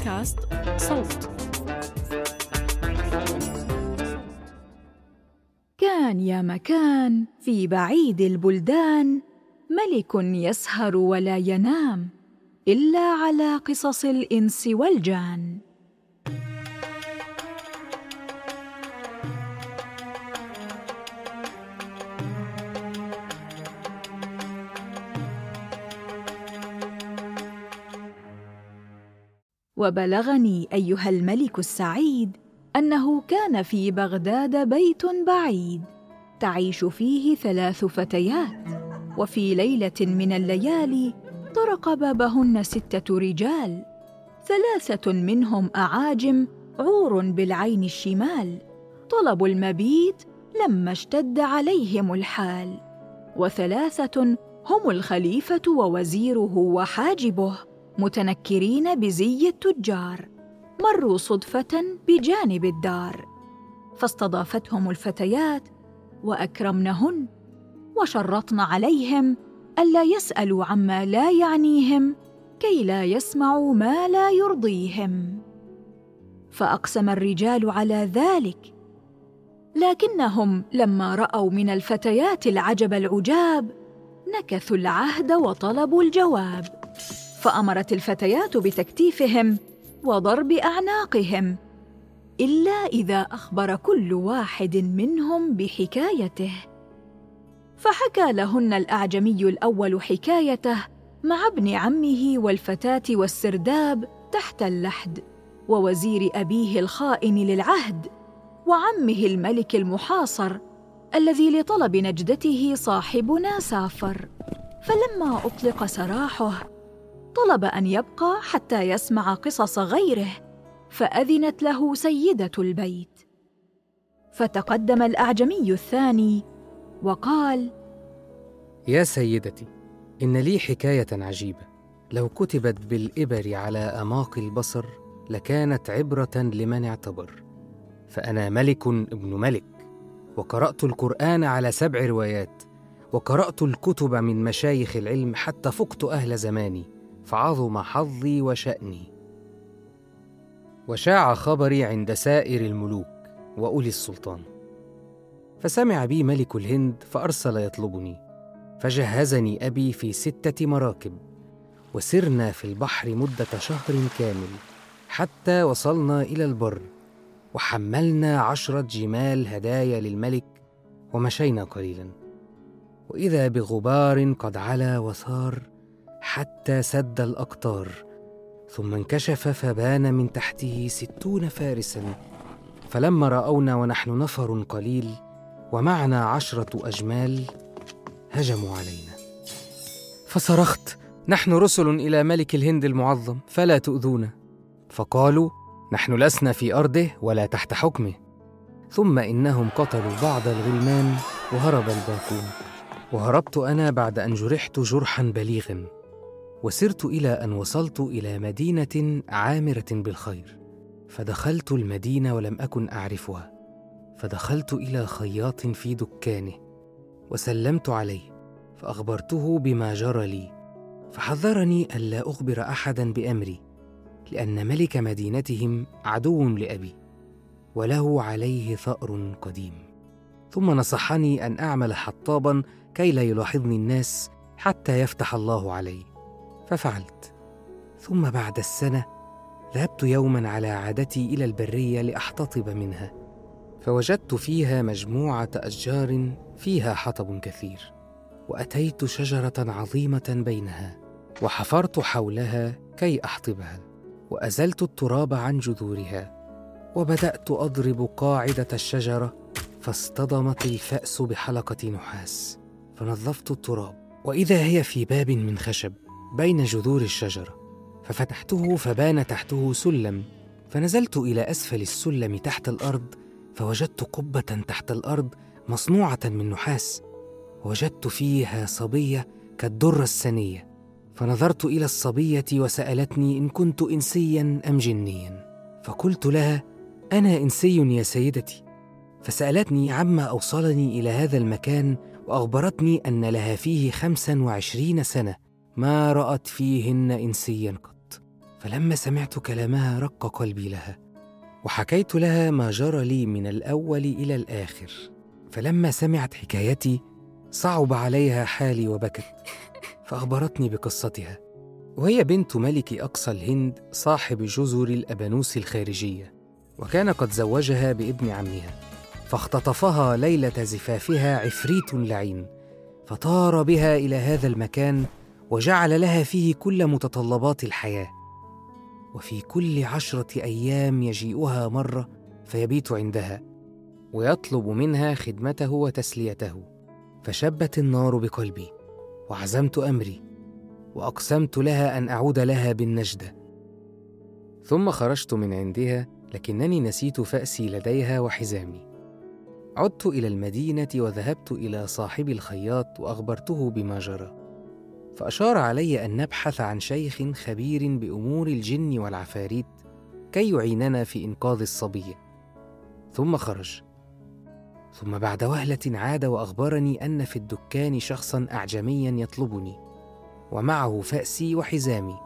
بودكاست صوت. كان يا مكان في بعيد البلدان ملك يسهر ولا ينام إلا على قصص الإنس والجان. وبلغني أيها الملك السعيد أنه كان في بغداد بيت بعيد تعيش فيه ثلاث فتيات وفي ليلة من الليالي طرق بابهن ستة رجال ثلاثة منهم أعاجم عور بالعين الشمال طلبوا المبيت لما اشتد عليهم الحال وثلاثة هم الخليفة ووزيره وحاجبه. متنكرين بزي التجار مروا صدفة بجانب الدار. فاستضافتهم الفتيات وأكرمنهن وشرطن عليهم ألا يسألوا عما لا يعنيهم كي لا يسمعوا ما لا يرضيهم. فأقسم الرجال على ذلك لكنهم لما رأوا من الفتيات العجب العجاب نكثوا العهد وطلبوا الجواب. فأمرت الفتيات بتكتيفهم وضرب أعناقهم إلا إذا أخبر كل واحد منهم بحكايته. فحكى لهن الأعجمي الأول حكايته مع ابن عمه والفتاة والسرداب تحت اللحد ووزير أبيه الخائن للعهد وعمه الملك المحاصر الذي لطلب نجدته صاحبنا سافر. فلما أطلق سراحه طلب أن يبقى حتى يسمع قصص غيره فأذنت له سيدة البيت. فتقدم الأعجمي الثاني وقال يا سيدتي إن لي حكاية عجيبة. لو كتبت بالإبر على أماق البصر لكانت عبرة لمن اعتبر. فأنا ملك ابن ملك وقرأت القرآن على سبع روايات وقرأت الكتب من مشايخ العلم حتى فقت أهل زماني. فعظم حظي وشأني. وشاع خبري عند سائر الملوك وأولي السلطان. فسمع بي ملك الهند فأرسل يطلبني. فجهزني أبي في ستة مراكب وسرنا في البحر مدة شهر كامل حتى وصلنا إلى البر وحملنا عشرة جمال هدايا للملك ومشينا قليلا. وإذا بغبار قد علا وثار حتى سد الأقطار ثم انكشف فبان من تحته ستون فارسا فلما رأونا ونحن نفر قليل ومعنا عشرة أجمال هجموا علينا. فصرخت نحن رسل إلى ملك الهند المعظم فلا تؤذونا. فقالوا نحن لسنا في أرضه ولا تحت حكمه. ثم إنهم قتلوا بعض الغلمان وهرب الباقون وهربت أنا بعد أن جرحت جرحا بليغا. وسرت إلى أن وصلت إلى مدينة عامرة بالخير فدخلت المدينة ولم أكن أعرفها. فدخلت إلى خياط في دكانه وسلمت عليه فأخبرته بما جرى لي. فحذرني الا أخبر أحدا بأمري لأن ملك مدينتهم عدو لأبي وله عليه ثأر قديم. ثم نصحني أن أعمل حطابا كي لا يلاحظني الناس حتى يفتح الله علي. ففعلت. ثم بعد السنة ذهبت يوما على عادتي إلى البرية لأحتطب منها فوجدت فيها مجموعة أشجار فيها حطب كثير وأتيت شجرة عظيمة بينها وحفرت حولها كي أحطبها وأزلت التراب عن جذورها وبدأت أضرب قاعدة الشجرة فاصطدمت الفأس بحلقة نحاس فنظفت التراب وإذا هي في باب من خشب. بين جذور الشجره ففتحته فبان تحته سلم فنزلت إلى أسفل السلم تحت الأرض فوجدت قبة تحت الأرض مصنوعة من نحاس وجدت فيها صبية كالدره السنية فنظرت إلى الصبية وسألتني إن كنت انسيا أم جنيا فقلت لها أنا إنسي يا سيدتي. فسألتني عما أوصلني إلى هذا المكان وأخبرتني أن لها فيه خمسا وعشرين سنة. ما رأت فيهن انسيا قط. فلما سمعت كلامها رق قلبي لها وحكيت لها ما جرى لي من الأول إلى الآخر. فلما سمعت حكايتي صعب عليها حالي وبكت. فأخبرتني بقصتها. وهي بنت ملك أقصى الهند صاحب جزر الأبانوس الخارجية وكان قد زوجها بابن عمها. فاختطفها ليلة زفافها عفريت لعين فطار بها إلى هذا المكان وجعل لها فيه كل متطلبات الحياة. وفي كل عشرة أيام يجيئها مرة فيبيت عندها ويطلب منها خدمته وتسليته. فشبت النار بقلبي وعزمت أمري وأقسمت لها أن أعود لها بالنجدة. ثم خرجت من عندها لكنني نسيت فأسي لديها وحزامي. عدت إلى المدينة وذهبت إلى صاحب الخياط وأخبرته بما جرى. فأشار علي أن نبحث عن شيخ خبير بأمور الجن والعفاريت كي يعيننا في إنقاذ الصبيه ثم خرج. ثم بعد وهلة عاد وأخبرني أن في الدكان شخصا اعجميا يطلبني ومعه فأسي وحزامي.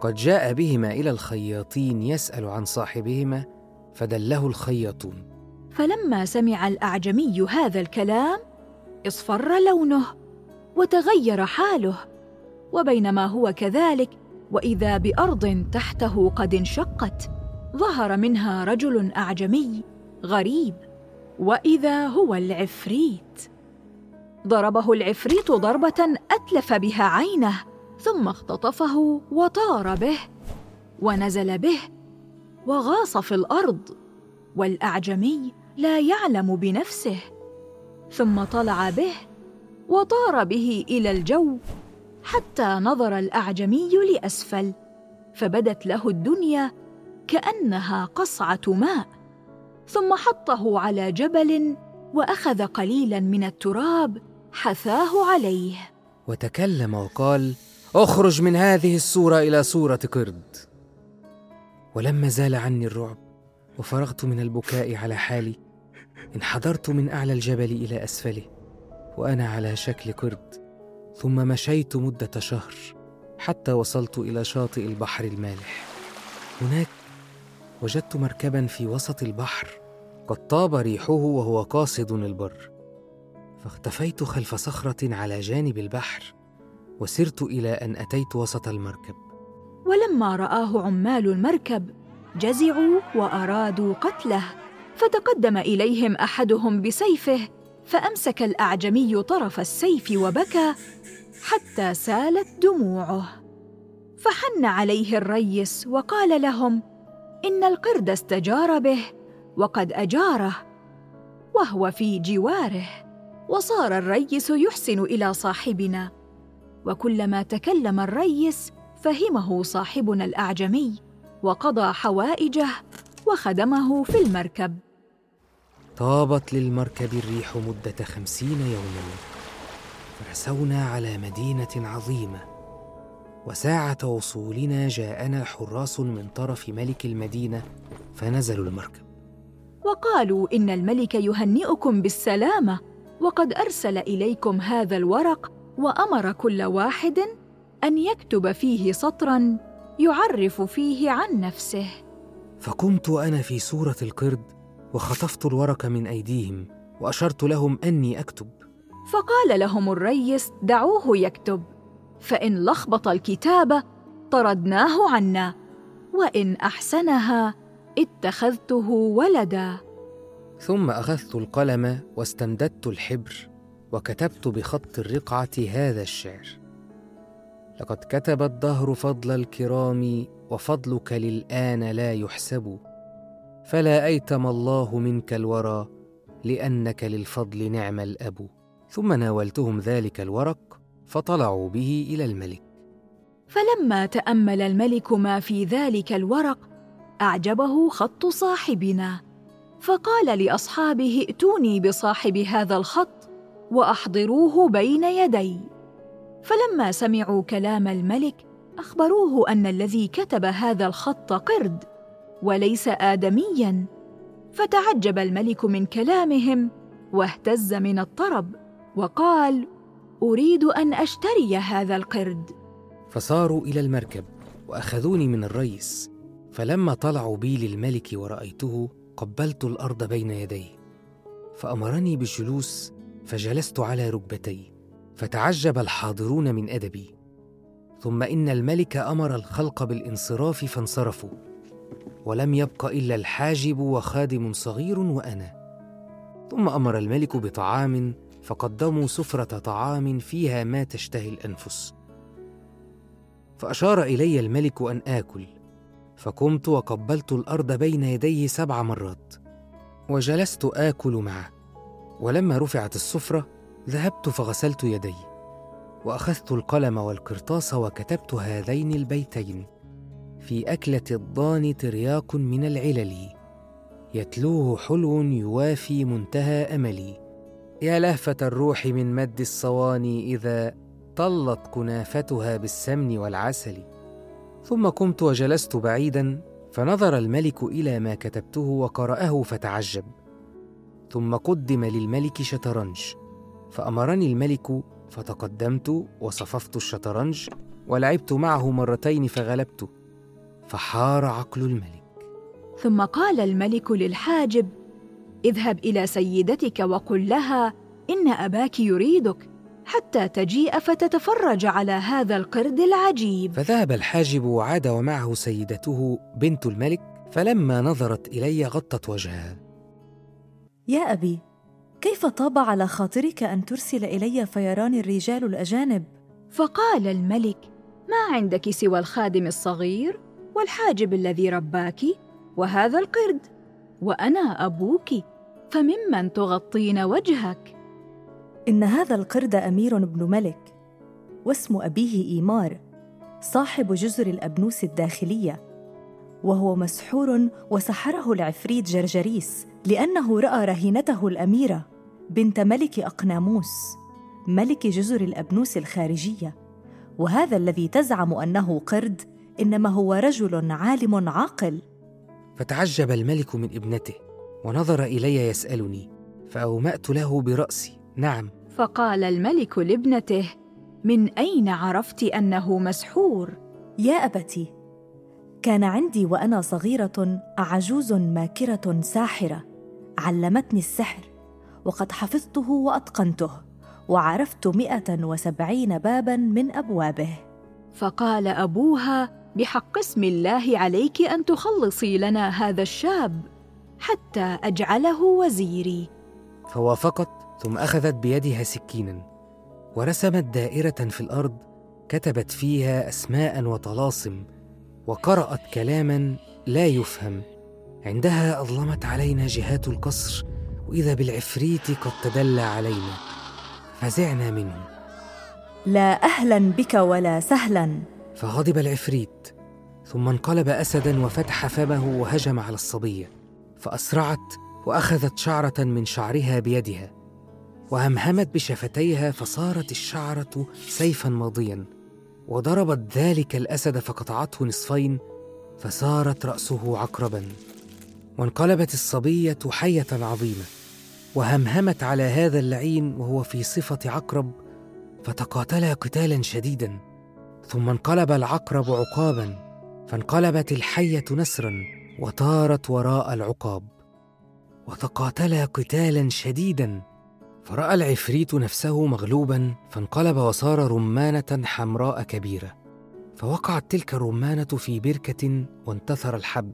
قد جاء بهما إلى الخياطين يسأل عن صاحبهما فدله الخياطون. فلما سمع الأعجمي هذا الكلام اصفر لونه. وتغير حاله وبينما هو كذلك وإذا بأرض تحته قد انشقت ظهر منها رجل أعجمي غريب وإذا هو العفريت. ضربه العفريت ضربة أتلف بها عينه ثم اختطفه وطار به ونزل به وغاص في الأرض والأعجمي لا يعلم بنفسه ثم طلع به وطار به إلى الجو حتى نظر الأعجمي لأسفل فبدت له الدنيا كأنها قصعة ماء ثم حطه على جبل وأخذ قليلا من التراب حثاه عليه. وتكلم وقال أخرج من هذه الصورة إلى صورة قرد. ولما زال عني الرعب وفرغت من البكاء على حالي انحدرت من أعلى الجبل إلى أسفله. وأنا على شكل قرد ثم مشيت مدة شهر حتى وصلت إلى شاطئ البحر المالح. هناك وجدت مركبا في وسط البحر قد طاب ريحه وهو قاصد البر. فاختفيت خلف صخرة على جانب البحر وسرت إلى أن أتيت وسط المركب. ولما رآه عمال المركب جزعوا وأرادوا قتله فتقدم إليهم أحدهم بسيفه فأمسك الأعجمي طرف السيف وبكى حتى سالت دموعه. فحن عليه الريس وقال لهم إن القرد استجار به وقد أجاره وهو في جواره. وصار الريس يحسن إلى صاحبنا. وكلما تكلم الريس فهمه صاحبنا الأعجمي وقضى حوائجه وخدمه في المركب. طابت للمركب الريح مدة خمسين يوما فرسونا على مدينة عظيمة. وساعة وصولنا جاءنا حراس من طرف ملك المدينة فنزلوا المركب. وقالوا إن الملك يهنئكم بالسلامة وقد أرسل إليكم هذا الورق وأمر كل واحد أن يكتب فيه سطرا يعرف فيه عن نفسه. فقمت أنا في صوره القرد وخطفت الورق من أيديهم وأشرت لهم أني أكتب. فقال لهم الريس دعوه يكتب. فإن لخبط الكتابه طردناه عنا وإن أحسنها اتخذته ولدا. ثم أخذت القلم واستمددت الحبر وكتبت بخط الرقعة هذا الشعر لقد كتب الدهر فضل الكرام وفضلك للآن لا يحسب. فلا أيتم الله منك الورى لأنك للفضل نعم الأب. ثم ناولتهم ذلك الورق فطلعوا به إلى الملك. فلما تأمل الملك ما في ذلك الورق أعجبه خط صاحبنا. فقال لأصحابه ائتوني بصاحب هذا الخط وأحضروه بين يدي. فلما سمعوا كلام الملك أخبروه أن الذي كتب هذا الخط قرد. وليس ادميا. فتعجب الملك من كلامهم واهتز من الطرب وقال أريد أن أشتري هذا القرد. فصاروا إلى المركب وأخذوني من الريس. فلما طلعوا بي للملك ورأيته قبلت الأرض بين يديه. فأمرني بالجلوس فجلست على ركبتي. فتعجب الحاضرون من أدبي. ثم إن الملك أمر الخلق بالانصراف فانصرفوا. ولم يبق إلا الحاجب وخادم صغير وأنا. ثم أمر الملك بطعام فقدموا سفرة طعام فيها ما تشتهي الأنفس. فأشار إلي الملك أن آكل. فقمت وقبلت الأرض بين يديه سبع مرات. وجلست آكل معه. ولما رفعت السفرة ذهبت فغسلت يدي. وأخذت القلم والقرطاس وكتبت هذين البيتين. في أكلة الضان ترياق من العلل. يتلوه حلو يوافي منتهى أملي. يا لهفة الروح من مد الصواني إذا طلت كنافتها بالسمن والعسل. ثم قمت وجلست بعيدا فنظر الملك إلى ما كتبته وقرأه فتعجب. ثم قدم للملك شطرنج. فأمرني الملك فتقدمت وصففت الشطرنج ولعبت معه مرتين فغلبته. فحار عقل الملك. ثم قال الملك للحاجب اذهب إلى سيدتك وقل لها إن أباك يريدك حتى تجيء فتتفرج على هذا القرد العجيب. فذهب الحاجب وعاد ومعه سيدته بنت الملك فلما نظرت إلي غطت وجهها. يا أبي كيف طاب على خاطرك أن ترسل إلي فيران الرجال الأجانب؟ فقال الملك ما عندك سوى الخادم الصغير؟ والحاجب الذي رباك وهذا القرد وأنا أبوك فممن تغطين وجهك؟ إن هذا القرد أمير بن ملك واسم أبيه إيمار صاحب جزر الأبنوس الداخلية وهو مسحور وسحره العفريت جرجريس لأنه رأى رهينته الأميرة بنت ملك أقناموس ملك جزر الأبنوس الخارجية وهذا الذي تزعم أنه قرد إنما هو رجل عالم عاقل. فتعجب الملك من ابنته ونظر إلي يسألني فأومأت له برأسي. نعم. فقال الملك لابنته من أين عرفت أنه مسحور؟ يا أبتي كان عندي وأنا صغيرة عجوز ماكرة ساحرة علمتني السحر وقد حفظته وأتقنته وعرفت مئة وسبعين بابا من أبوابه. فقال أبوها بحق اسم الله عليك أن تخلصي لنا هذا الشاب حتى أجعله وزيري. فوافقت ثم أخذت بيدها سكينا ورسمت دائرة في الأرض كتبت فيها أسماء وطلاسم وقرأت كلاما لا يفهم. عندها أظلمت علينا جهات القصر وإذا بالعفريت قد تدلى علينا. فزعنا منه لا أهلا بك ولا سهلا. فغضب العفريت ثم انقلب اسدا وفتح فمه وهجم على الصبيه فأسرعت وأخذت شعرة من شعرها بيدها وهمهمت بشفتيها فصارت الشعرة سيفا ماضيا وضربت ذلك الأسد فقطعته نصفين فصارت رأسه عقربا وانقلبت الصبية حية عظيمة وهمهمت على هذا اللعين وهو في صفة عقرب فتقاتلا قتالا شديدا. ثم انقلب العقرب عقابا فانقلبت الحية نسرا وطارت وراء العقاب. وتقاتلا قتالا شديدا فرأى العفريت نفسه مغلوبا فانقلب وصار رمانة حمراء كبيرة. فوقعت تلك الرمانة في بركة وانتثر الحب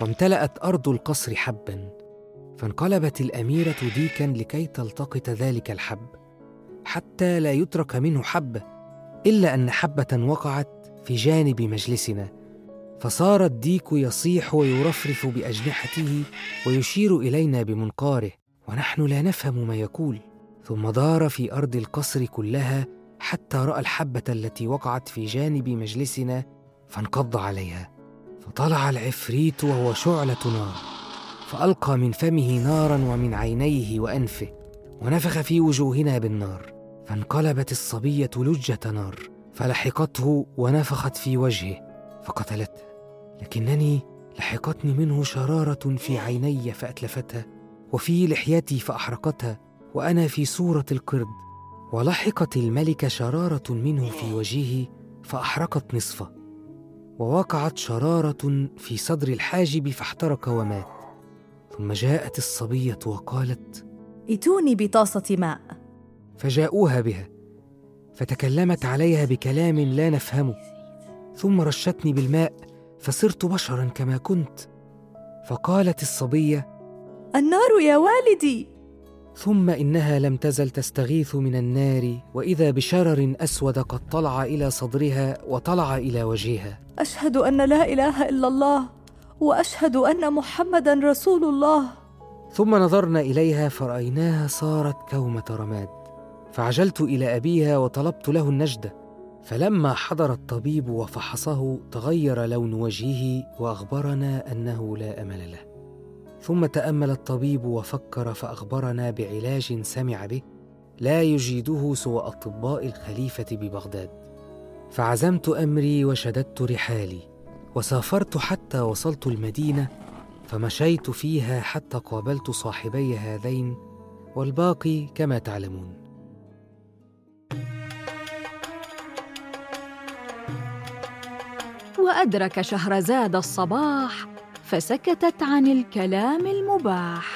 وامتلأت أرض القصر حبا. فانقلبت الأميرة ديكا لكي تلتقط ذلك الحب حتى لا يترك منه حبه إلا أن حبة وقعت في جانب مجلسنا فصار الديك يصيح ويرفرف بأجنحته ويشير إلينا بمنقاره. ونحن لا نفهم ما يقول. ثم دار في أرض القصر كلها حتى رأى الحبة التي وقعت في جانب مجلسنا فانقض عليها. فطلع العفريت وهو شعلة نار فألقى من فمه نارا ومن عينيه وأنفه ونفخ في وجوهنا بالنار. فانقلبت الصبية لجة نار فلحقته ونفخت في وجهه فقتلته. لكنني لحقتني منه شرارة في عيني فاتلفتها وفي لحيتي فاحرقتها وأنا في صورة القرد. ولحقت الملك شرارة منه في وجهه فأحرقت نصفه. ووقعت شرارة في صدر الحاجب فاحترق ومات. ثم جاءت الصبية وقالت ائتوني بطاسة ماء. فجاءوها بها فتكلمت عليها بكلام لا نفهمه ثم رشتني بالماء فصرت بشرا كما كنت فقالت الصبية النار يا والدي. ثم إنها لم تزل تستغيث من النار وإذا بشرر أسود قد طلع إلى صدرها وطلع إلى وجهها أشهد أن لا إله إلا الله وأشهد أن محمدا رسول الله. ثم نظرنا إليها فرأيناها صارت كومة رماد. فعجلت إلى أبيها وطلبت له النجده فلما حضر الطبيب وفحصه تغير لون وجهه وأخبرنا أنه لا أمل له. ثم تأمل الطبيب وفكر فأخبرنا بعلاج سمع به لا يجيده سوى أطباء الخليفة ببغداد. فعزمت أمري وشددت رحالي وسافرت حتى وصلت المدينة فمشيت فيها حتى قابلت صاحبي هذين والباقي كما تعلمون. وأدرك شهرزاد الصباح فسكتت عن الكلام المباح.